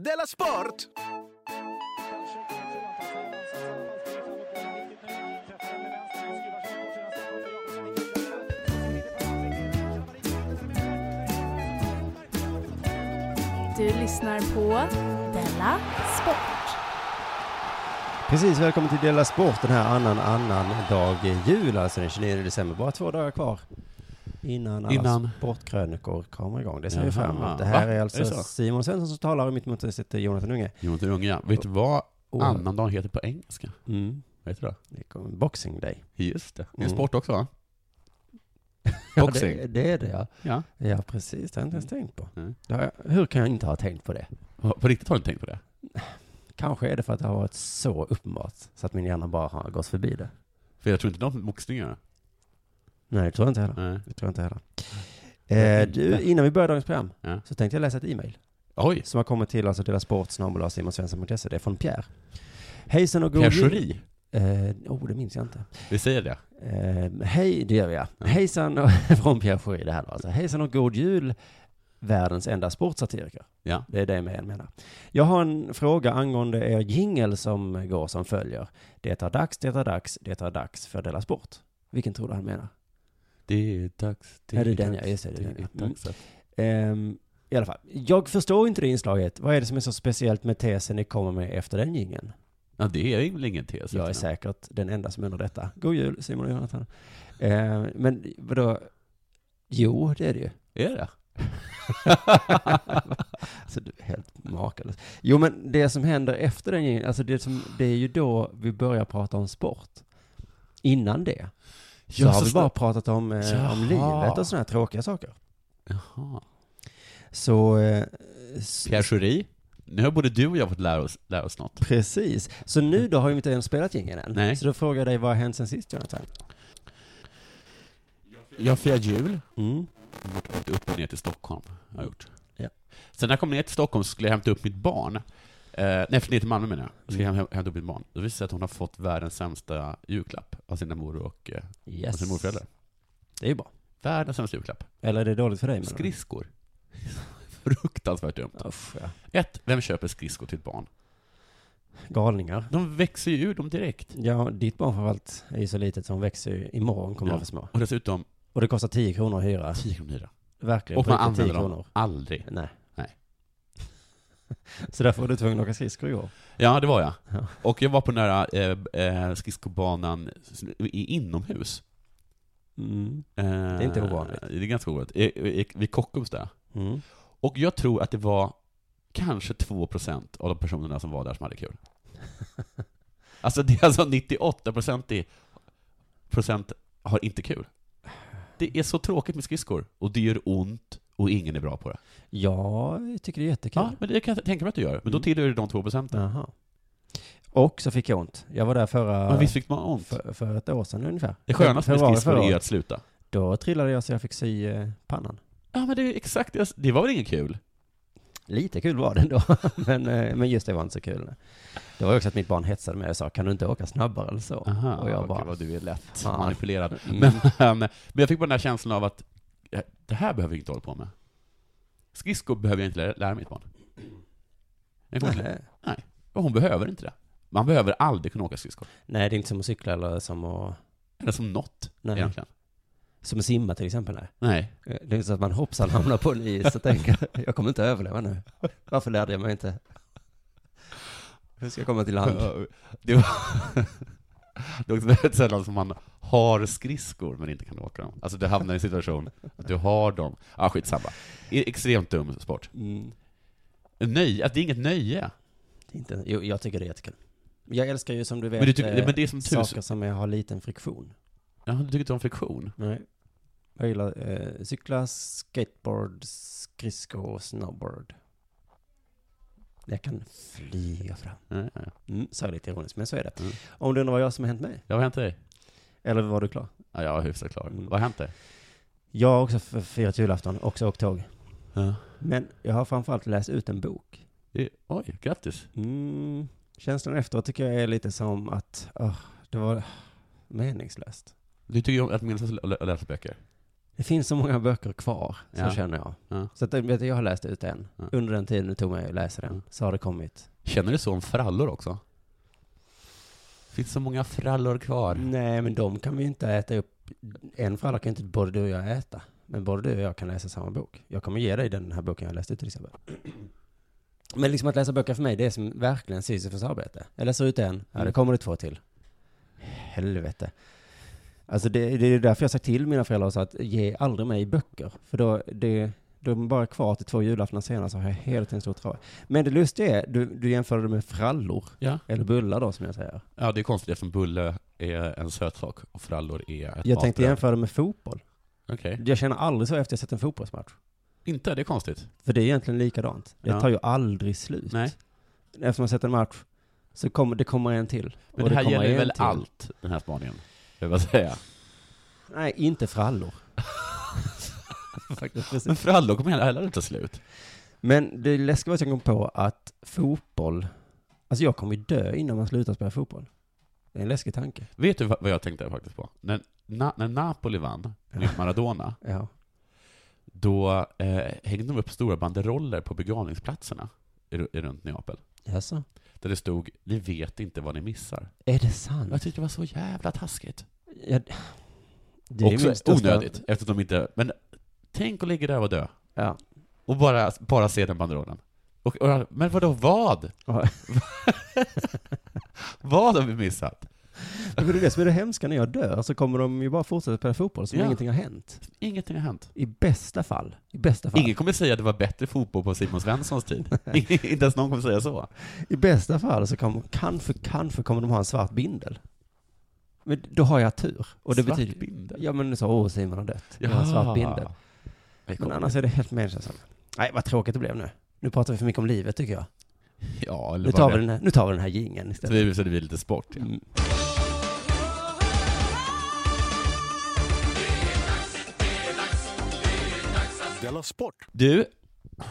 Della Sport! Du lyssnar på Della Sport. Precis, välkommen till Dela Sport den här annan, annan dag jul, alltså den 29 december. Bara två dagar kvar innan alla Innan? sportkrönikor kommer igång. Det ser vi fram emot. Det här Va? är Är alltså så? Simon Svensson som talar och mitt emot sitter Jonathan Unge. Jonathan Unge, ja. Vet du vad Och- annandagen heter på engelska? Mm. Vet du det? Det kommer Boxing Day. Just det. Det är Mm. sport också va? Ja, Boxing. det, det är det ja. Ja. Ja, precis. Det har jag inte ens tänkt på. Mm. Jag, hur kan jag inte ha tänkt på det? På riktigt har du inte tänkt på det? Kanske är det för att det har varit så uppenbart så att min hjärna bara har gått förbi det. För jag tror inte de boxning gör det. Nej, det tror jag inte heller. Nej. Det tror jag inte heller. Eh, du, innan vi börjar dagens program Ja. så tänkte jag läsa ett e-mail. Oj! som har kommit till alltså Dela Sport simonsvensson.se. Det är från Pierre. Hejsan och god Pierre jul. Schori. Eh, oh, det minns jag inte. Vi säger det. Eh, hej, det gör vi ja. Hejsan, och, från Pierre Schori det här då alltså. Hejsan och god jul, världens enda sportsatiriker. Ja. Det är det jag menar. Jag har en fråga angående er jingel som går som följer. Det är dags, det är dags, det är dags för Dela Sport. Vilken tror du han menar? Det är dags. Det är den, dags, ja, just det, det är Det den, ja. Mm. Ehm, I alla fall, jag förstår inte det inslaget. Vad är det som är så speciellt med tesen ni kommer med efter den jingeln? Ja, det är väl ingen tes. Jag är säkert den enda som undrar detta. God jul Simon och Jonathan. Eh, men vadå? Jo, det är det ju. Är det? alltså, du är helt makalös. Jo, men det som händer efter den jingeln, alltså det, som, det är ju då vi börjar prata om sport. Innan det så Ja, har så vi bara pratat om, eh, om livet och sådana här tråkiga saker. Jaha. Så, eh, Pierre Schori. Nu har både du och jag fått lära oss, lära oss något. precis. Så nu då har vi inte ens spelat jingeln än. Nej. Så då frågar jag dig, vad har hänt sen sist Jonathan? Jag firar jul. Mm. Åkte upp och ner till Stockholm. Har jag gjort. Ja. Sen när jag kom ner till Stockholm så skulle jag hämta upp mitt barn. Eh, nej, för ner till Malmö menar jag. Så jag häm- hämta upp mitt barn. Då visade det sig att hon har fått världens sämsta julklapp av sina mor och, eh, och Yes. sina morföräldrar. Det är ju bra. Världens sämsta julklapp. Eller är det dåligt för dig? Skridskor. Fruktansvärt dumt. Usch, ja. Ett, vem köper skridskor till ett barn? Galningar. De växer ju ur dem direkt. Ja, ditt barn framförallt är ju så litet som växer ju imorgon kommer Ja. vara för små. Och dessutom Och det kostar 10 kronor att hyra. 10 kronor hyra. Verkligen. Och man riktigt 10 använder dem kronor. aldrig. Nej. Så därför var du tvungen att åka skridskor igår. Ja, det var jag. Ja. Och jag var på den här eh, eh, skridskobanan i inomhus. Mm. Eh, det är inte ovanligt. Det är ganska ovanligt. I- i- Vid Kockums där. Mm. Och jag tror att det var kanske 2% av de personerna som var där som hade kul. Alltså det är alltså 98% i procent har inte kul. Det är så tråkigt med skridskor, och det gör ont, och ingen är bra på det. Ja, jag tycker det är jättekul. Ja, men det kan jag tänka mig att du gör. Men då Mm. tillhör du de 2%. Jaha. Och så fick jag ont. Jag var där förra... Men visst fick man ont? för, för ett år sedan ungefär. Det skönaste med skridskor är att sluta. Då trillade jag så jag fick sy eh, pannan. Ja, men det är exakt det. Det var väl inget kul? Lite kul var det ändå, men, eh, men just det var inte så kul. Det var också att mitt barn hetsade mig och sa, kan du inte åka snabbare eller så? Aha, och jag bara, vad du är lätt manipulerad. Mm. Men, men, jag fick bara den här känslan av att det här behöver jag inte hålla på med. Skridskor behöver jag inte lära, lära mitt barn. Inte- Nej. och hon behöver inte det. Man behöver aldrig kunna åka skridskor. Nej, det är inte som att cykla eller som att, Eller som något, nej. egentligen. Som att simma till exempel. Nej. Nej. Eh, Det är så att man hoppsan hamnar på en is och tänker, jag kommer inte överleva nu. Varför lärde jag mig inte? Hur ska jag komma till land? Det, var, det är också väldigt sällan som man har skridskor men inte kan åka dem. Alltså du hamnar i en situation att du har dem. Ja, skitsamma. E- Extremt dum sport. Mm. Nöje, att det är inget nöje. Det är Inte, jo, jag tycker det är jättekul. Jag älskar ju som du vet Men, du tycker, eh, men det är som tusen... saker som är, har liten friktion. Ja, du tycker inte om friktion? Nej. Jag gillar eh, cykla, skateboard, skridsko, snowboard. Jag kan flyga fram. Mm, så är det lite ironiskt, men så är det. Mm. Om du undrar vad jag som har hänt mig? Ja, vad har hänt dig? Eller var du klar? Ja, jag är hyfsat klar. Mm. Vad har hänt dig? Jag har också firat julafton, också åkt tåg. Ja. Men jag har framförallt läst ut en bok. Det- Oj, grattis. Mm, känslan efteråt tycker jag är lite som att, åh, det var meningslöst. Du tycker ju om att minnas att lä- läsa böcker? Det finns så många böcker kvar, så Ja. känner jag. Ja. Så att, vet du, jag har läst ut en. Ja. Under den tiden det tog mig att läsa den, så har det kommit. Känner du så om frallor också? Finns så många frallor kvar? Nej, men de kan vi ju inte äta upp. En fralla kan inte både du och jag äta. Men både du och jag kan läsa samma bok. Jag kommer ge dig den här boken jag läste ut till exempel. Men liksom att läsa böcker för mig, det är som verkligen Sisyfos arbete. Jag läser ut en, ja det Mm. kommer kommer det två till. Helvete. Alltså det, det är därför jag har sagt till mina föräldrar så att ge aldrig mig böcker. För då, det, då är de bara kvar till två julaftnar senare så har jag hela tiden stor trava. Men det lustiga är, du, du jämför det med frallor. Ja. Eller bullar då som jag säger. Ja, det är konstigt eftersom bulle är en sötsak och frallor är ett Jag tänkte jämföra det med fotboll. Okej. Jag känner aldrig så efter jag sett en fotbollsmatch. Inte? Det är konstigt. För det är egentligen likadant. Det Ja. tar ju aldrig slut. Nej. Efter man sett en match så kommer det kommer en till. Men Och det här kommer gäller en väl till. allt, den här spaningen? Jag vill säga. Nej, inte frallor. Men frallor kommer heller inte ta slut. Men det läskiga var att jag kom på att fotboll, alltså jag kommer ju dö innan man slutar spela fotboll. Det är en läskig tanke. Vet du vad jag tänkte faktiskt på? När, na, när Napoli vann mot Maradona, Ja. då eh, hängde de upp stora banderoller på begravningsplatserna i, i runt Neapel. Jaså? Där det stod ”Ni vet inte vad ni missar”. Är det sant? Jag tyckte det var så jävla taskigt. Ja, det är Också största- onödigt, eftersom de inte... Men tänk att ligga där och dö. Ja. Och bara, bara se den banderollen. Och, och, men vadå, vad? Vad har vi missat? Det är det som är det hemska när jag dör, så kommer de ju bara fortsätta spela fotboll som Ja. ingenting har hänt. Ingenting har hänt. I bästa fall. I bästa fall. Ingen kommer säga att det var bättre fotboll på Simon Svenssons tid. inte ens någon kommer säga så. I bästa fall så kommer, kanske, kanske kommer de ha en svart bindel. Men då har jag tur. Och det Svart betyder, bindel? ja men så, åh Simon har dött. Jag har en svart bindel. Men annars är det helt meningslöst. Nej, vad tråkigt det blev nu. Nu pratar vi för mycket om livet tycker jag. Ja, eller Nu tar, det- vi den här, nu tar vi den här jingeln Så istället. det, så det blir lite sport, ja. Mm. Della Sport! Du,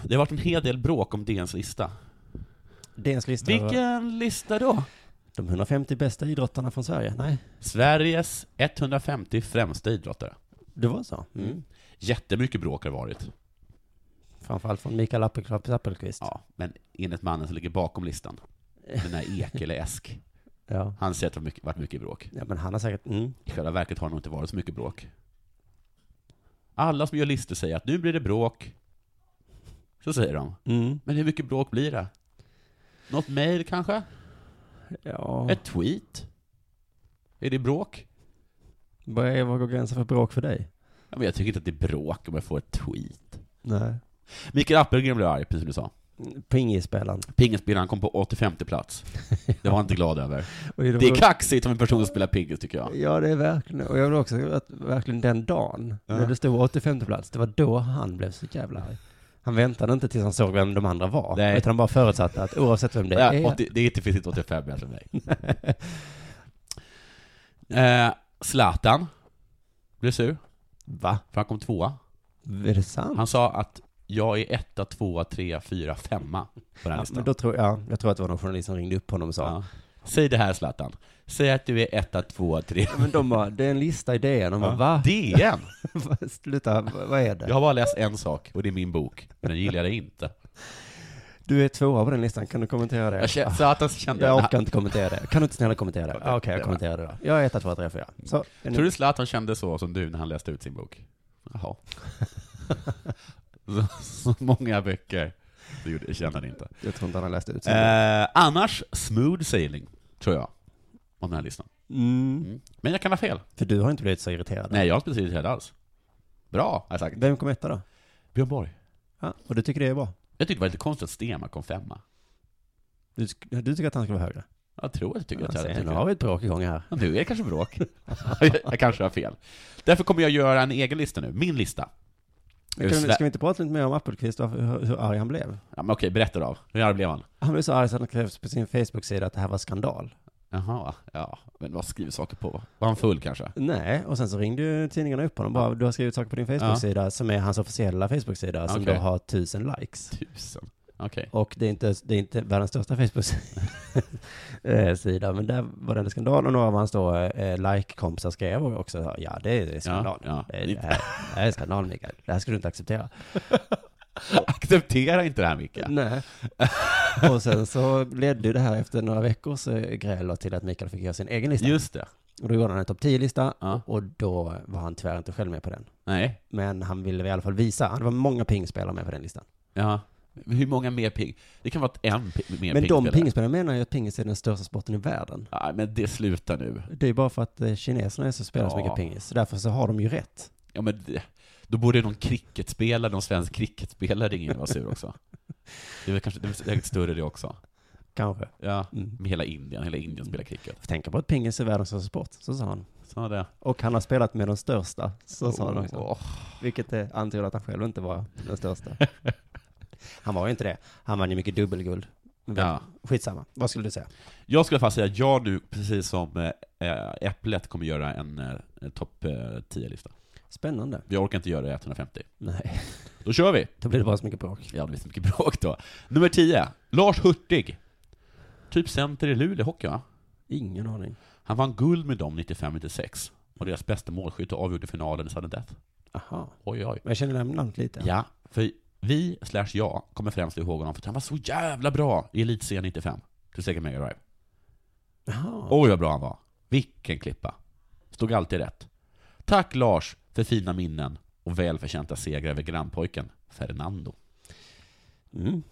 det har varit en hel del bråk om DNs lista. DNs lista Vilken lista då? de 150 bästa idrottarna från Sverige. Nej, Sveriges 150 främsta idrottare. det var så. Mm. Jättemycket bråk har det varit. Framförallt från Mikael Appelqvist. Ja, men enligt mannen som ligger bakom listan, den här Ekele Esk, Ja. han säger att det har mycket, varit mycket bråk. ja, men han har säkert, mm. I själva verket har det nog inte varit så mycket bråk. Alla som gör listor säger att nu blir det bråk. Så säger de. Mm. Men hur mycket bråk blir det? Något mejl kanske? Ja. Ett tweet? Är det bråk? Vad, är, vad går gränsen för bråk för dig? Ja, men jag tycker inte att det är bråk om jag får ett tweet. Nej. Mikael Appelgren blev arg, precis som du sa. Pingisspelaren. Pingisspelaren kom på 85 plats. Det var han inte glad över. Och Det är kaxigt om en person spelar pingis, tycker jag. Ja, det är verkligen, och jag vill också att verkligen den dagen, Ja. när det stod 85 plats, det var då han blev så jävla arg. Han väntade inte tills han såg vem de andra var, Nej. utan han bara förutsatte att oavsett vem det Ja, är, 80, det är inte finns inte 85 mer för mig. Eh, Zlatan blev sur, va? för han kom tvåa. Är det sant? Han sa att jag är etta, tvåa, trea, fyra, femma på den här ja, listan. men då tror jag, jag tror att det var någon journalist som ringde upp honom och sa, Ja. Säg det här Zlatan. Säg att du är etta, tvåa, trea. men de bara, det är en lista i DN, de bara, Ja. va? DN! Sluta, vad är det? Jag har bara läst en sak, och det är min bok. Men den gillar jag inte. Du är tvåa på den listan, kan du kommentera det? Jag kände, Zlatan kände... jag orkar inte kommentera det. Kan du inte snälla kommentera det? Okej, Okej, jag det kommenterar det då. Jag är etta, tvåa, tre, fyra. Så, Tror du Zlatan kände så som du när han läste ut sin bok? Jaha. Så, så många böcker så gjorde, kände han inte. Jag tror inte han har läst ut Eh, annars, smooth sailing, tror jag. Om den här listan. mm. Mm. Men jag kan ha fel. För du har inte blivit så irriterad? Nej, jag har inte blivit irriterad alls. Bra, har jag sagt. Vem kom etta då? Björn Borg. Ja, och du tycker det är bra? Jag tyckte det var lite konstigt att Stenmark kom femma. Du, du tycker att han ska vara högre? Jag tror att jag tycker Ja, att jag, sen tycker har vi ett bråk igång här. Ja, Nu är det kanske bråk. jag, jag kanske har fel. Därför kommer jag göra en egen lista nu. Min lista. Kan, vi- ska vi inte prata lite mer om Appelqvist hur, hur arg han blev? Ja, men okej, berätta då. Hur arg blev han? Han blev så arg så att han skrev på sin Facebook-sida att det här var skandal. Jaha, ja. Men vad skriver saker på? Var han full kanske? Nej, och sen så ringde ju tidningarna upp honom bara, du har skrivit saker på din Facebook-sida som är hans officiella Facebook-sida som Okej. då har tusen likes. Tusen. Okej. Och det är inte, det är inte världens största Facebook-sida. eh, men där var det en skandal och några av hans då eh, like-kompisar skrev också, ja det är skandal. Ja, Det, är, ja. det, här, det här är skandal Mikael, det här ska du inte acceptera. Acceptera inte det här Micke. Nej. Och sen så ledde det här efter några veckors eh, gräl till att Mikael fick göra sin egen lista. Just det. Och då gjorde han en topp 10-lista Ja. och då var han tyvärr inte själv med på den. Nej. Men han ville i alla fall visa, det var många pingspelare med på den listan. Ja. Hur många mer ping? Det kan vara en pi- mer Men de pingspelare. pingspelarna menar ju att pingis är den största sporten i världen. Nej, men det slutar nu. Det är bara för att eh, kineserna är så spelar så Ja. mycket pingis. Så därför så har de ju rätt. Ja, men det, då borde någon cricketspelare, någon svensk cricketspelare ringa in och vara sur också. Det är väl kanske, det är säkert större det också. Kanske. Ja, Mm. med hela Indien, hela Indien spelar cricket. Får tänka på att pingis är världens största sport, så sa han. Så det. Och han har spelat med de största, så sa han också. Åh. Vilket antyder att han själv inte var den största. han var ju inte det. Han vann ju mycket dubbelguld. Ja. Skitsamma. Vad skulle du säga? Jag skulle fast säga att jag nu, precis som eh, Äpplet, kommer göra en, eh, en topp eh, 10-lista. Spännande. Jag orkar inte göra det 150. Nej, Då kör vi! då blir det bara så mycket bråk. Ja, det blir så mycket bråk då. Nummer 10, Lars Hurtig. Typ center i Luleå Hockey, va? Ingen aning. Han vann guld med dem 95-96. Och deras bästa målskytt och avgjorde finalen i sudden death. Aha. Oj, oj. Men jag känner namnet lite. Ja, för vi, slash jag, kommer främst ihåg honom för att han var så jävla bra i Elitserien 95. Till Sega Mega Drive. Jaha. Oj vad bra han var. Vilken klippa. Stod alltid rätt. Tack Lars för fina minnen och välförtjänta segrar över grannpojken Fernando. Mm.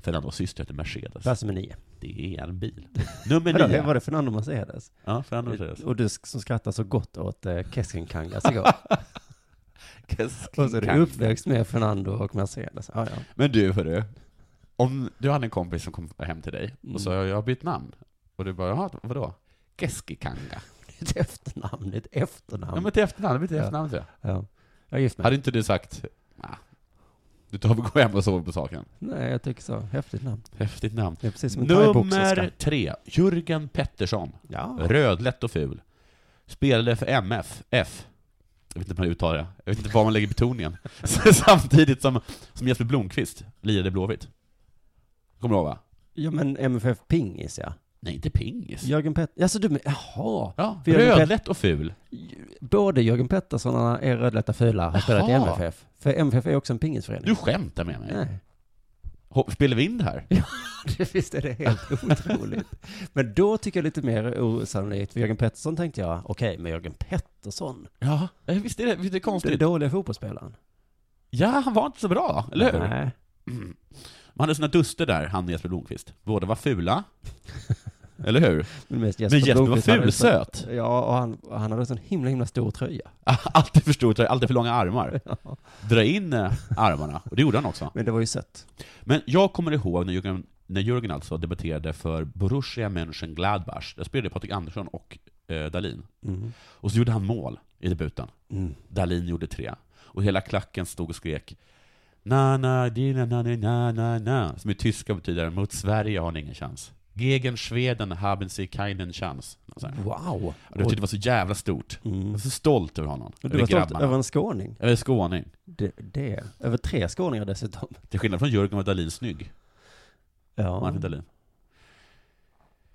Fernandos syster heter Mercedes. Plats nummer nio. Det är en bil. Nummer Vadå, nio. var det Fernando Mercedes? Ja, Fernando Mercedes. Och du som skrattar så gott åt eh, Keskinkangas igår. Och så är du uppväxt med Fernando och Mercedes. Ja, ja. Men du hörru, om du hade en kompis som kom hem till dig Mm. och sa jag har bytt namn. Och du bara, jaha, vadå? Keskikanga. Ett efternamn, ett efternamn. Ja men till efternamn, det blir till Ja. efternamn tror jag. Ja. Jag är gift med. Hade inte du sagt, nah, du tar och går hem och sover på saken. Nej, jag tycker så. Häftigt namn. Häftigt namn. Det är precis som en. Nummer tre, Jörgen Pettersson. Ja. Rödlätt och ful. Spelade för MF, F. Jag vet inte hur man uttalar det. Jag vet inte var man lägger betoningen. Samtidigt som, som Jesper Blomqvist lirade Blåvitt. Kommer du ihåg va? ja, men MFF Pingis, ja. Nej, inte pingis. Jörgen Pettersson. Alltså du, men- jaha. Ja, För Jörgen rödlätt och ful. Både Jörgen Pettersson och är rödlätta fula har spelat i. MFF. För MFF är också en pingisförening. Du skämtar med mig. Nej. Spelar vi in det här? Visst är det helt otroligt. Men då tycker jag lite mer osannolikt. För Jörgen Pettersson tänkte jag, okej, men Jörgen Pettersson, Ja, eh, visst är det, visst är det den konstigt? dåliga fotbollsspelaren. Ja, han var inte så bra, eller hur? Nej. Mm. Man hade sina duster där, han och Jesper Blomqvist. Båda var fula. Eller hur? Men, mest Men Jesper var Blomqvist så- fulsöt. Ja, och han, han hade en sån himla, himla stor tröja. Alltid för stor, alltid för långa armar. Ja. Dra in eh, armarna, och det gjorde han också. Men det var ju sött. Men jag kommer ihåg när Jürgen, när Jürgen alltså debatterade för Borussia Mönchengladbach. Där spelade Patrik Andersson och eh, Dalin. Mm. Och så gjorde han mål i debuten. Mm. Dalin gjorde tre. Och hela klacken stod och skrek Na, na, dina, na, na, na, na, na. Som i tyska betyder mot Sverige har ni ingen chans. Gegen Schweden haben sie keinen chans. Wow. Och jag tyckte det var så jävla stort. Jag Mm. var så stolt över honom. Du Över var stolt grabbarna. över en skåning? Över skåning. Det, det. Över tre skåningar dessutom. Till skillnad från Jörgen var Dalin snygg. Ja. Martin Dahlin.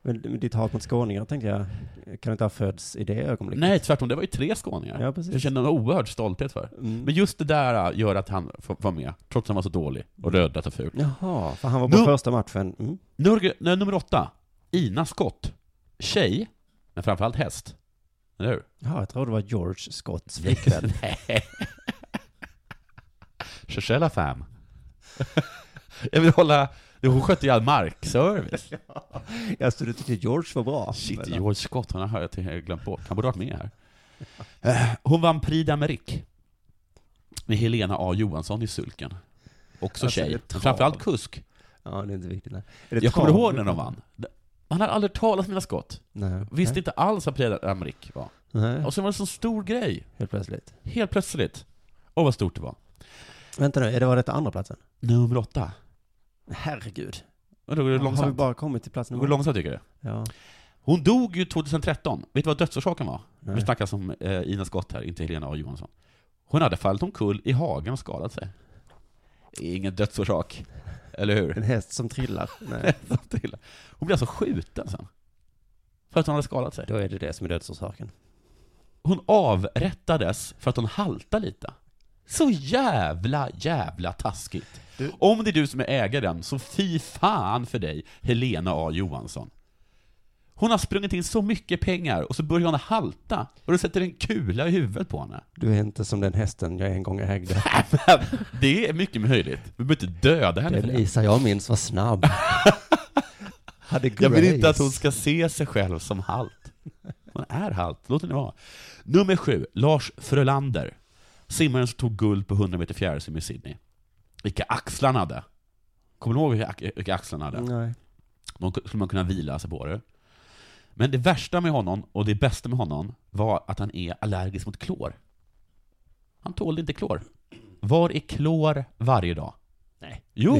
Men ditt hat mot skåningar tänkte jag, kan inte ha fötts i det ögonblicket? Nej, tvärtom. Det var ju tre skåningar. Ja, precis. Jag kände en oerhörd stolthet för. Mm. Men just det där äh, gör att han får vara med, trots att han var så dålig och rödlätt och ful. Jaha, för han var på Nu- första matchen. Mm. Nummer, nej, nummer åtta, Ina Scott. Tjej, men framförallt häst. Eller hur? Ja, jag tror det var George Scotts flickvän. Nej. Shashella fam. Jag vill hålla, hon skötte ju all markservice. alltså, du tyckte George var bra? Shit, Men- George Scott, han har jag glömt bort. Han borde varit med här. Eh, Hon vann Prix d'Amérique med Helena A Johansson i sulken. Också Alltså, tjej, det framförallt kusk. Ja, det är inte viktigt. Nej. Är det Jag kommer ihåg när de vann. Man hade aldrig talat mina skott. Nej. Visste Nej. inte alls vad Prix d'Amérique var. Nej, Och sen var det en så stor grej. helt plötsligt. Helt plötsligt. Åh, vad stort det var. Vänta nu, är det var detta andra platsen? Nummer åtta. Herregud. Och då går det Har vi långsamt. bara kommit till plats Det går nummer långsamt tycker jag. Ja. Hon dog ju 2013. Vet du vad dödsorsaken var? Nej. Vi snackar om eh, Ina Scott här, inte Helena A Johansson. Hon hade fallit omkull i hagen och skadat sig. Ingen dödsorsak. eller hur? En häst som trillar. Nej, Hon blev alltså skjuten sen. För att hon hade skadat sig. då är det det som är dödsorsaken. Hon avrättades för att hon haltade lite. Så jävla, jävla taskigt. Du- Om det är du som är ägaren, så fy fan för dig, Helena A Johansson. Hon har sprungit in så mycket pengar och så börjar hon halta och du sätter en kula i huvudet på henne. Du är inte som den hästen jag en gång ägde. Det är mycket möjligt. Vi behöver inte döda henne Den. Isa jag minns var snabb. Hade Jag vill inte att grace. hon ska se sig själv som halt. Hon är halt, låt henne vara. Nummer sju, Lars Frölander. Simmaren som tog guld på 100 meter fjärilsim i Sydney. Vilka axlar han hade. Kommer du ihåg vilka, ax- vilka axlar han hade? Nej. De skulle man kunna vila sig på det. Men det värsta med honom, och det bästa med honom, var att han är allergisk mot klor. Han tålde inte klor. Var är klor varje dag? Nej. Jo!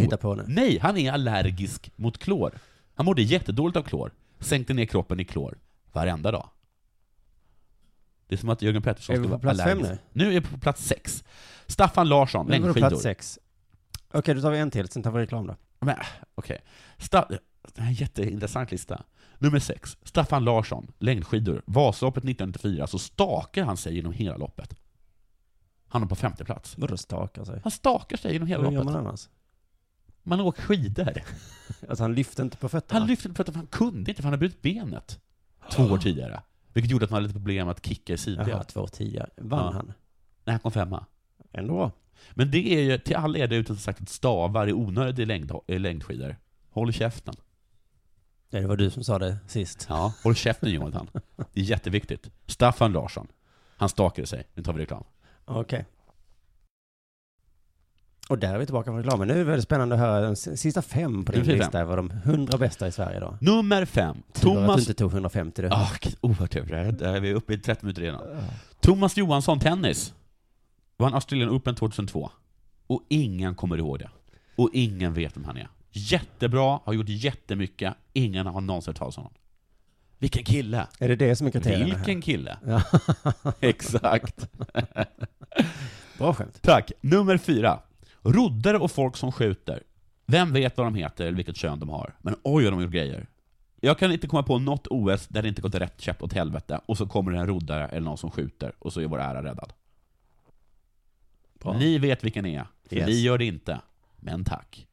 Nej, han är allergisk mot klor. Han mådde jättedåligt av klor. Sänkte ner kroppen i klor varenda dag. Det är som att Jörgen Pettersson skulle på vara plats fem allergisk. Nu är vi på plats sex. Staffan Larsson, Nu på längdskidor. plats sex. Okej, då tar vi en till, sen tar vi reklam då. Men, okej. Sta- det här är en jätteintressant lista. Nummer sex. Staffan Larsson, längdskidor. Vasaloppet 1994, så stakar han sig genom hela loppet. Han är på femte plats. Vadå stakar sig? Han stakar sig genom hela Hur gör loppet. man Man, annars? åker skidor. Alltså han lyfte inte på fötterna? Han lyfte för att han kunde inte, för han hade brutit benet två år tidigare. Vilket gjorde att man hade lite problem att kicka i sidled. Jaha, två tio. Vann Ja. han? Nej, han kom femma. Ändå. Men det är ju, till alla er där ute som sagt att stavar är onödigt i längd, i längdskidor. Håll käften. Ja, det var du som sa det sist. Ja, håll käften Jonathan. Det är jätteviktigt. Staffan Larsson. Han stakade sig. Nu tar vi reklam. Okej. Och där är vi tillbaka på reklamen. Nu är det väldigt spännande att höra de s- sista fem på din lista. var de hundra bästa i Sverige då. Nummer fem. Tur att du Thomas... inte tog 150 du. Ah, vilken oerhört tur. Där är vi uppe i 30 minuter redan. Thomas Johansson, tennis. Vann Australian Open 2002. Och ingen kommer ihåg det. Och ingen vet vem han är. Jättebra, har gjort jättemycket. Ingen har någonsin hört talas om honom. Vilken kille! Är det det som är kriterierna Vilken kille! här? Ja. Exakt. Bra skämt. Tack. Nummer fyra. Roddare och folk som skjuter. Vem vet vad de heter eller vilket kön de har? Men oj vad de gjort grejer. Jag kan inte komma på något OS där det inte gått rätt käpp åt helvete, och så kommer det en roddare eller någon som skjuter, och så är vår ära räddad. Bra. Ni vet vilken det är, för Yes. vi gör det inte. Men tack.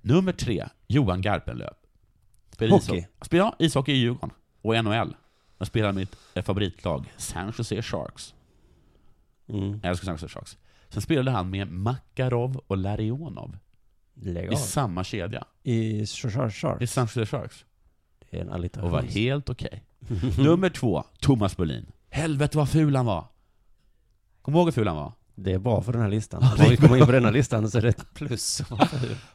Nummer tre, Johan Garpenlöv. Spelar Hockey. ishockey. Spelar ishockey i Djurgården och NHL. Jag spelar mitt favoritlag, San Jose Sharks. Mm. Jag älskar San Jose Sharks. Sen spelade han med Makarov och Larionov Lägg i samma kedja. I Shark I. San Jose Sharks. Det är en Och alliteration. var helt okej. Nummer två, Thomas Berlin. Helvete vad ful han var. Kommer du ihåg hur ful han var? Det är bra för den här listan. Om vi kommer in på denna listan så är det ett plus.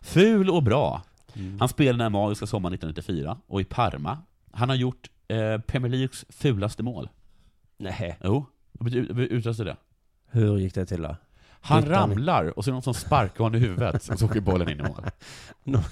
Ful och bra. Mm. Han spelade den här magiska sommaren 1994, och i Parma. Han har gjort eh, Premier Leagues fulaste mål. Nej. Jo, utlöste det? Hur gick det till då? Han Utan- ramlar, och så är det någon som sparkar honom i huvudet, och så åker bollen in i mål.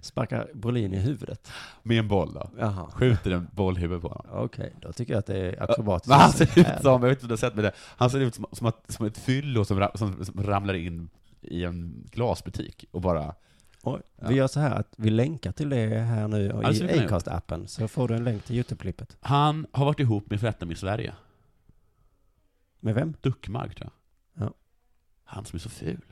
Sparkar Brolin i huvudet? Med en boll då. Jaha. Skjuter en boll i huvudet på honom. Okej, då tycker jag att det är akrobatiskt. Men han ser ut som, jag vet inte om du har sett med det, han ser ut som, som, att, som ett fyllo som, som, som ramlar in i en glasbutik och bara... Oj, Ja. Vi gör så här att vi länkar till det här nu det i. Acast-appen, så får du en länk till YouTube-klippet. Han har varit ihop med Frättam i Sverige. Med vem? Duckmark tror jag. Ja. Han som är så ful.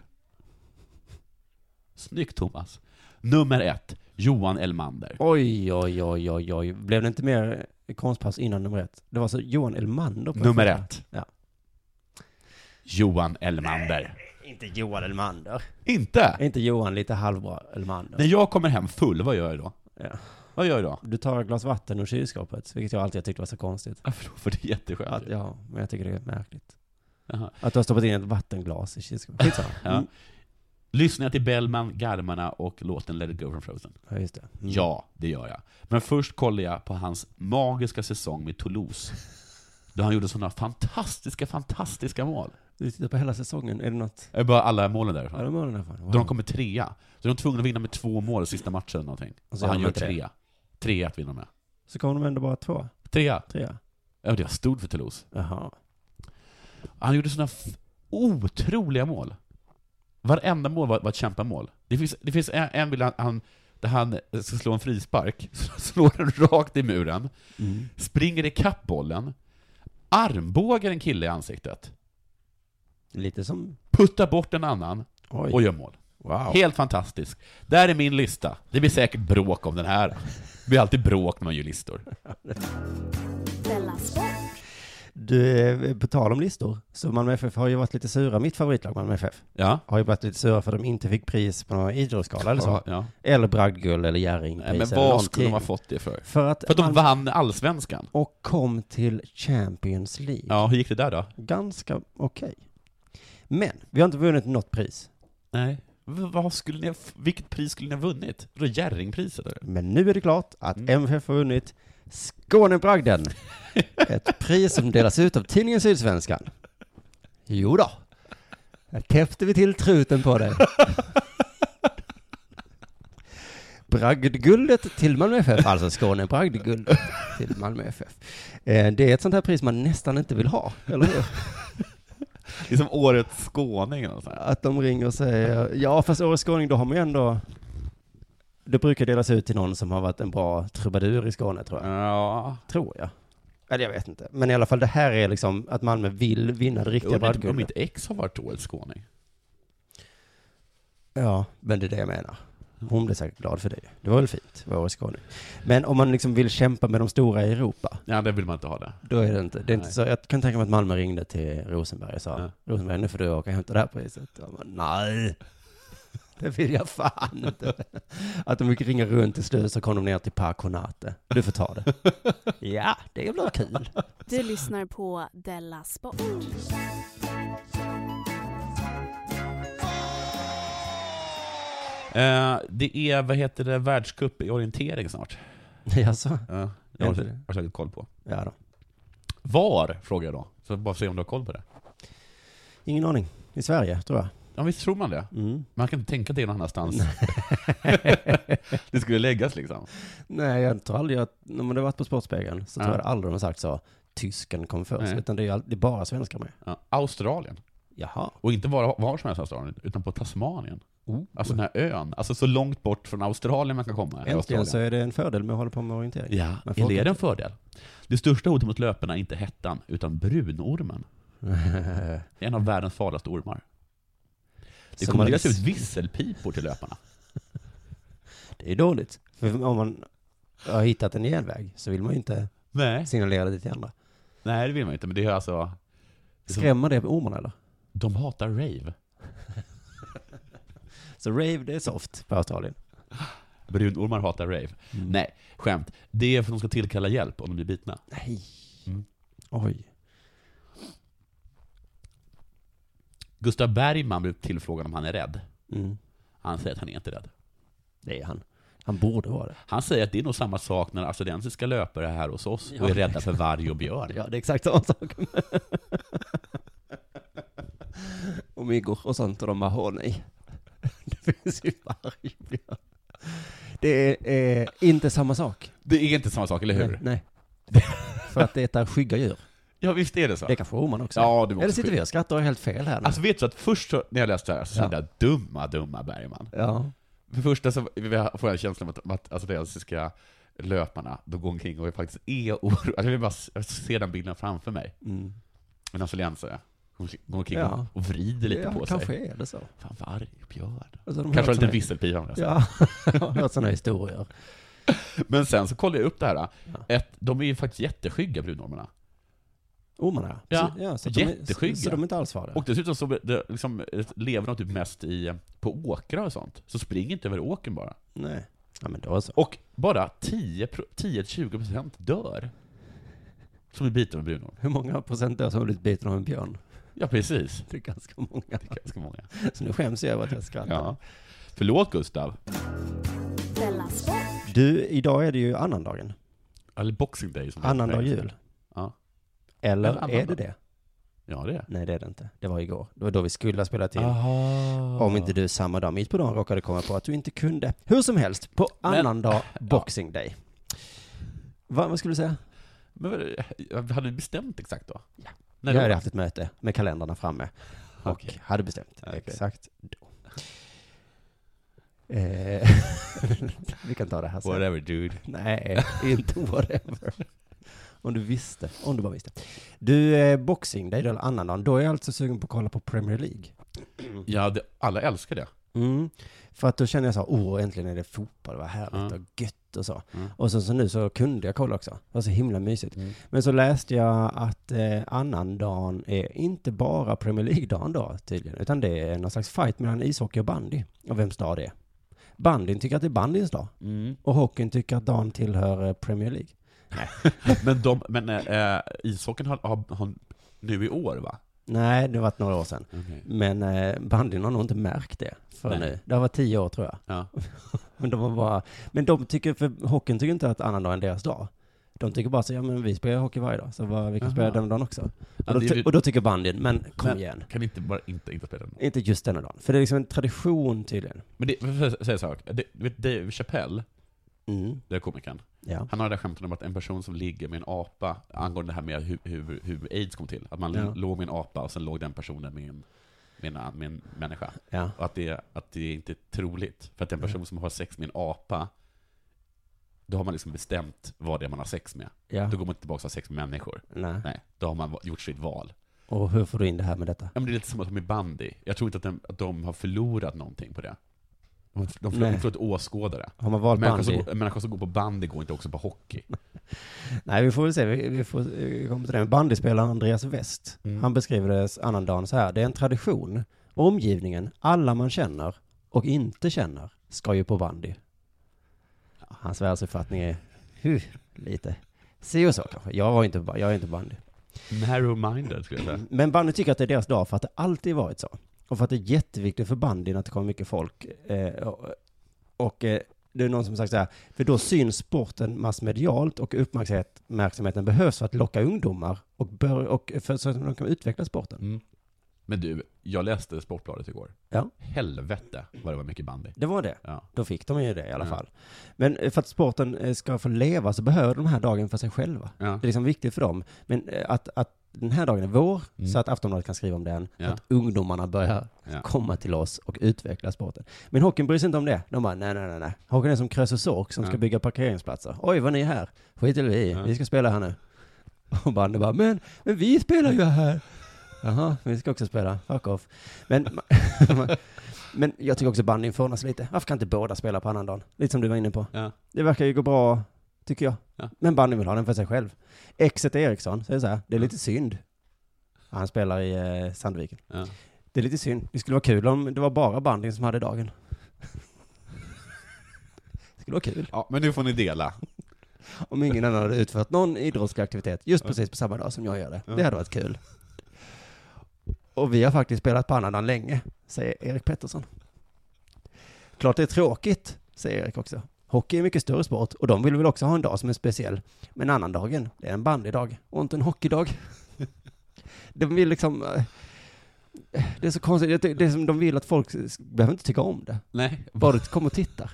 Snyggt Thomas. Nummer ett, Johan Elmander. Oj, oj, oj, oj, oj. Blev det inte mer konstpaus innan nummer ett? Det var så Johan Elmander på Nummer ett. Ja. Johan Elmander. Inte Johan Elmander. Inte? Inte Johan lite halvbra Elmander? När jag kommer hem full, vad gör jag då? Ja. Vad gör jag då? Du tar ett glas vatten ur kylskåpet, vilket jag alltid har tyckt var så konstigt. Då? För det är jätteskönt. Ja, men jag tycker det är märkligt. Jaha. Att du har stoppat in ett vattenglas i kylskåpet. Skitsamma. Ja. Mm. Lyssnar jag till Bellman, Garmarna och låten Let it go from Frozen? Ja, just det. Mm. Ja, det gör jag. Men först kollar jag på hans magiska säsong med Toulouse. Då han gjorde sådana fantastiska, fantastiska mål. Du tittar på hela säsongen, är det något? Jag bara alla målen därifrån. den här fan. Wow. Då de kommer trea. Så de är tvungna att vinna med två mål sista matchen eller någonting. Och Och så han gör det. trea. Trea att vinna med. Så kommer de ändå bara två, Trea. trea. Ja, det var stort för Toulouse. Jaha. Han gjorde sådana otroliga mål. Varenda mål var, var ett kämpamål. Det finns, det finns en, en bild han, han, där han ska slå en frispark, slår den rakt i muren, Mm. springer ikapp bollen, armbågar en kille i ansiktet, Lite som... puttar bort en annan Oj. och gör mål. Wow. Helt fantastisk. Där är min lista. Det blir säkert bråk om den här. Det blir alltid bråk när man gör listor. Du, eh, på tal om listor, så Malmö FF har ju varit lite sura. Mitt favoritlag, Malmö FF, Ja. har ju varit lite sura för att de inte fick pris på någon idrottsgala eller så. Ja. Eller bragdguld eller Jerringpris Nej, men vad någonting. skulle de ha fått det för? För att, För att de Malmö- vann allsvenskan. och kom till Champions League. Ja, hur gick det där då? Ganska okej. Men, vi har inte vunnit något pris. Nej. V- Vad skulle ni ha, vilket pris skulle ni ha vunnit? Då Jerringpriset? Men nu är det klart att Mm. MFF har vunnit Skånebragden. Ett pris som delas ut av tidningen Sydsvenskan. Jo då. Här täppte vi till truten på det. Bragdguldet till Malmö FF, alltså Skånebragdguldet till Malmö FF. Eh, Det är ett sånt här pris man nästan inte vill ha, eller hur? Det är som årets skåning eller så här. Att de ringer och säger, ja fast Årets Skåning, då har man ju ändå, det brukar delas ut till någon som har varit en bra trubadur i Skåne tror jag. Ja. Tror jag. Eller jag vet inte. Men i alla fall det här är liksom att Malmö vill vinna det riktiga inte om bragdguldet. inte X har varit årets skåning. Ja, men det är det jag menar. Hon blev säkert glad för det. Det var väl fint, var Årets Skåning. Men om man liksom vill kämpa med de stora i Europa, Ja, det vill man inte ha det. då är det inte, det är inte så, jag kan tänka mig att Malmö ringde till Rosenberg och sa, Ja. Rosenberg, nu får du åka och hämta det här priset. Jag bara, nej, det vill jag fan inte. Att de fick ringa runt till slut så kom de ner till Parkonate. Du får ta det. Ja, det blir kul. Du lyssnar på Della Sport. Eh, det är, vad heter det, världscup i orientering snart. Jaså? Ja, jag det har, har säkert koll på. Ja då. Var? Frågar jag då. Så bara se om du har koll på det. Ingen aning. I Sverige, tror jag. Ja, visst tror man det? Mm. Man kan inte tänka att det är någon annanstans. det skulle läggas liksom. Nej, jag tror aldrig att, när man har varit på Sportspegeln, så Ja. tror jag aldrig de har sagt så, tysken kom först, Nej. utan det är, all- det är bara svenskar med. Ja, Australien. Jaha. Och inte bara var som helst Australien, utan på Tasmanien. Oh. Alltså den här ön. Alltså så långt bort från Australien man kan komma. är Äntligen Australien. så är det en fördel med att hålla på med orientering. Ja, eller är inte- det en fördel? Det största hotet mot löparna är inte hettan, utan brunormen. En av världens farligaste ormar. Det kommer delas ut visselpipor till löparna. Det är dåligt. För om man har hittat en genväg så vill man ju inte Nej. signalera det till andra. Nej, det vill man inte, men det är alltså... Skrämmer det ormarna eller? De hatar rave. Så rave, det är soft på Australien. Brunormar hatar rave. Mm. Nej, skämt. Det är för att de ska tillkalla hjälp om de blir bitna. Nej. Mm. Oj. Gustav Bergman blev tillfrågad om han är rädd. Mm. Han säger att han är inte rädd. Det är han. Han borde vara det. Han säger att det är nog samma sak när australiensiska löpare är här hos oss och är rädda för varg och björn. Ja, det är exakt samma sak. och myggor och sånt och de bara, åh nej. Det finns ju vargbjörn. Det är eh, inte samma sak. Det är inte samma sak, eller hur? Nej. nej. För att det är skygga djur. Ja, visst är det så. Det kanske ormarna också Ja, måste Eller sitter vi och skrattar och är helt fel här nu? Alltså vet du att först så, när jag läste det här så Ja. kände jag dumma, dumma Bergman. ja. För det första så får jag känslan av att, att australiensiska löparna, de går omkring och faktiskt är oroade. Jag vill bara s- jag ser den bilden framför mig. Mm. En australiensare går omkring Ja. och, vrider lite ja, på kanske sig. är det så. Fan, varg, björn. Alltså, de Kanske har har en liten visselpipa. om det. Ja, jag har hört sådana historier. Men sen så kollade jag upp det här. Ett, de är ju faktiskt jätteskygga, brunormarna. Ormarna? Ja, så, ja så att de är- jätteskygga. Så de är inte alls farliga? Och dessutom så det, liksom, lever de typ mest i, på åkrar och sånt. Så spring inte över åkern bara. Nej. Ja, men då så. Och bara 10 pro- 10-20% dör. Som är biten av brunorm. Hur många procent dör som har blivit biten av en björn? Ja, precis. Det är ganska många. Det är ganska många. Så nu skäms jag över att jag skrattar. Ja. Förlåt Gustav. Du, idag är det ju annandagen. Eller Boxing Day som Annandag jul. Eller är det det? Ja, det är. Nej, det är det inte. Det var igår. Det var då vi skulle ha spelat in. Aha. Om inte du samma dag, mitt på dagen, råkade komma på att du inte kunde. Hur som helst, på Men- annandag, Boxing Day. Va, vad skulle du säga? Men hade du bestämt exakt då? Ja. När jag då? hade haft ett möte med kalendrarna framme. Och Okej. hade bestämt. Okej. Exakt då. Eh, vi kan ta det här sen. Whatever dude. Nej, inte whatever. Om du visste, om du bara visste. Du, eh, boxing, det är det annandagen. Då är jag alltså sugen på att kolla på Premier League. Ja, det, alla älskar det. Mm. För att då känner jag så åh, äntligen är det fotboll, vad härligt Ja. och gött och så. Mm. Och så, så nu så kunde jag kolla också. Det var så himla mysigt. Men så läste jag att eh, annandagen är inte bara Premier League-dagen då tydligen, utan det är någon slags fight mellan ishockey och bandy. Och vems dag det är. Bandyn tycker att det är bandyns dag. Mm. Och hockeyn tycker att dagen tillhör eh, Premier League. Men, de, men äh, ishockeyn har, har, har nu i år va? Nej, det har varit några år sedan. Men eh, bandyn har nog inte märkt det förrän nu. Det har varit tio år tror jag. Ja. Men de, var bara, men de tycker, för hockeyn tycker inte att annandag är deras dag. De tycker bara så, ja men vi spelar hockey varje dag, så vad, vi kan Aha. spela den dagen också. Och då, och då tycker bandyn, men kom Men- igen. Kan inte bara inte, inte spela den? Inte just denna dagen. För det är liksom en tradition tydligen. Men det, får jag säga en sak? Det, vet Dave Chappelle, Mm. det är komikern, Ja. han har det där skämtet om att en person som ligger med en apa, angående det här med hur, hur, hur aids kom till, att man Ja. låg med en apa och sen låg den personen med en, med en, med en människa. Ja. Och att det, att det är inte är troligt. För att en person som har sex med en apa, då har man liksom bestämt vad det är man har sex med. ja. Då går man inte tillbaka och har sex med människor. Nej. Nej, då har man gjort sitt val. Och hur får du in det här med detta? Ja, men det är lite som att de är bandy. Jag tror inte att de, att de har förlorat någonting på det. De, de, de förlorat åskådare. Har man valt Människor som, bandy? en människa som går på bandy går inte också på hockey. Nej, vi får väl se. Vi, vi får vi kommer till det. Bandyspelaren Andreas West, Mm. han beskriver det annandagen så här. Det är en tradition. Omgivningen, alla man känner och inte känner, ska ju på bandy. Hans världsuppfattning är huh, lite si och så kanske. Jag var inte, jag är inte bandy. Narrow-minded skulle jag säga. Men bandy tycker att det är deras dag för att det alltid varit så. Och för att det är jätteviktigt för bandyn att det kommer mycket folk. Eh, och eh, det är någon som sagt så här, för då syns sporten massmedialt och uppmärksamhet- uppmärksamheten behövs för att locka ungdomar och, bör, och för, så att de kan utveckla sporten. Mm. Men du, jag läste Sportbladet igår. Ja. Helvete vad det var mycket bandy. Det var det. Ja. Då fick de ju det i alla Ja. fall. Men eh, för att sporten eh, ska få leva så behöver de här dagen för sig själva. Ja. Det är liksom viktigt för dem. Men eh, att, att den här dagen är vår, Mm. så att Aftonbladet kan skriva om den, Ja. att ungdomarna börjar Ja. komma till oss och utveckla sporten. Men hockeyn bryr sig inte om det. De bara, nej, nej, nej, nej. Hockeyn är som Krösus som Ja. ska bygga parkeringsplatser. Oj, vad ni är här. Skit det vi, vi ska spela här nu. Och bandet bara, men, men vi spelar ju här. Jaha, vi ska också spela. Fuck off. Men, men jag tycker också bandyn fånas lite. Varför kan inte båda spela på annandagen? Lite som du var inne på. Det verkar ju gå bra, tycker jag. Ja. Men bandyn vill ha den för sig själv. Exet Eriksson säger så här, det är lite synd. Han spelar i eh, Sandviken. Ja. Det är lite synd. Det skulle vara kul om det var bara bandyn som hade dagen. Det skulle vara kul ja, men nu får ni dela. om ingen annan hade utfört någon idrottslig aktivitet just precis på samma dag som jag gör det. Ja. Det hade varit kul. Och vi har faktiskt spelat på annandagen länge, säger Erik Pettersson. Klart det är tråkigt, säger Erik också. Hockey är mycket större sport och de vill väl också ha en dag som är speciell. Men annandagen, det är en bandydag och inte en hockeydag. De vill liksom... eh, Det är så konstigt, det är som de vill att folk behöver inte tycka om det. Nej. Bara du kommer och tittar,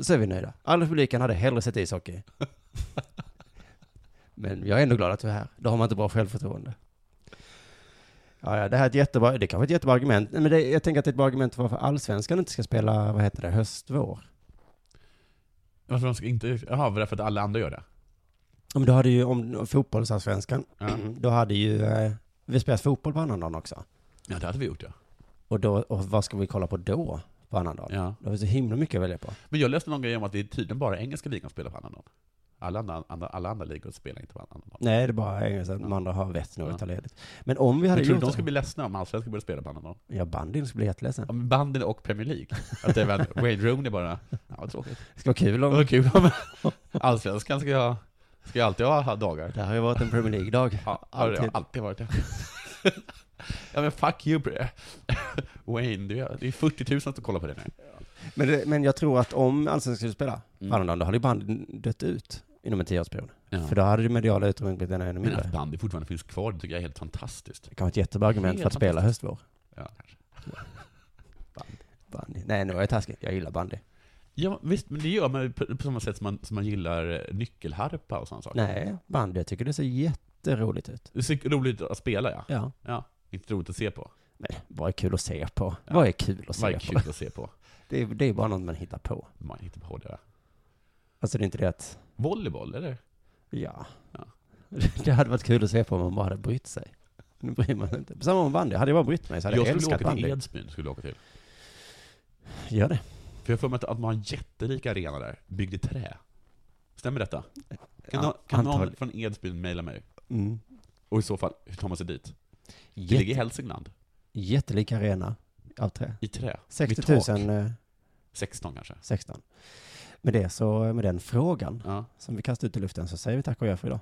så är vi nöjda. Alla publiken hade hellre sett ishockey. Men jag är ändå glad att du är här. Då har man inte bra självförtroende. Ja, ja, det här är ett jättebra, det kanske är ett jättebra argument. Men det, jag tänker att det är ett bra argument för varför allsvenskan inte ska spela, vad heter det, höst-vår. Varför de ska inte... Jaha, var det för att alla andra gör det? Om du hade ju, om fotbollsallsvenskan, Ja. då hade ju, eh, vi spelat fotboll på annandagen också. Ja, det hade vi gjort ja. Och då, och vad ska vi kolla på då, på annandagen? ja. Då har vi så himla mycket att välja på. Men jag läste någon grej om att det är tydligen bara engelska ligan som spelar på annan dag. Alla andra, andra, alla andra ligor spelar inte på annan dag. Nej, det är bara engelska, de andra har vett nog att ta ledigt. Men om vi hade Jag gjort de det- ska bli ledsna om allsvenskan börjar spela på annan dag. Ja, bandyn skulle bli jätteledsen. Ja, men bandyn och Premier League. Att det är väl, Wayne Rooney bara, ja vad tråkigt. Det ska vara kul Det om... var kul om allsvenskan ska ha, ska ju alltid ha dagar. Det har ju varit en Premier League-dag. Ja, har det Alltid. alltid varit det. Ja men fuck you bre. Wayne, det är, det är 40 000 som kollar på det nu. Men, det, men jag tror att om Allsvenskan skulle spela Mm. annandagen, då hade ju bandyn dött ut inom en tioårsperiod. Ja. För då hade det mediala utrymmet blivit ännu Men mindre. att bandy fortfarande finns kvar, det tycker jag är helt fantastiskt. Det kan vara ett jättebra argument för att spela höstvår. Ja, kanske. Bandy. Nej, nu är jag taskig. Jag gillar bandy. Ja, visst, men det gör man på, på samma sätt som man, som man gillar eh, nyckelharpa och sådana saker. Nej, bandy. Jag tycker det ser jätteroligt ut. Det ser roligt att spela, ja. Ja. Ja, inte roligt att se på. Men vad är kul att se på? Ja. Vad är kul att Vad se är på? kul att se på. Det är, det är bara något man hittar på. Man hittar på det. Alltså det är inte det att, Volleyboll, eller? ja. Ja. Det hade varit kul att se på om man bara hade brytt sig. Nu bryr man sig inte. På samma med bandy. Hade jag bara brytt mig så hade jag, Jag skulle älskat åka till bandy. Edsbyn, skulle jag åka till. Gör det. För jag för mig att- man har en jätterik arena där, byggd i trä. Stämmer detta? Kan, Ja, kan någon från Edsbyn mejla mig? Mm. Och i så fall, hur tar man sig dit? Det Jätte, ligger i Hälsingland. jättelik arena av trä. I trä. 60 Vid tak. 000, eh, 16 kanske. 16. Med det så, med den frågan Ja. som vi kastar ut i luften så säger vi tack och gör för idag.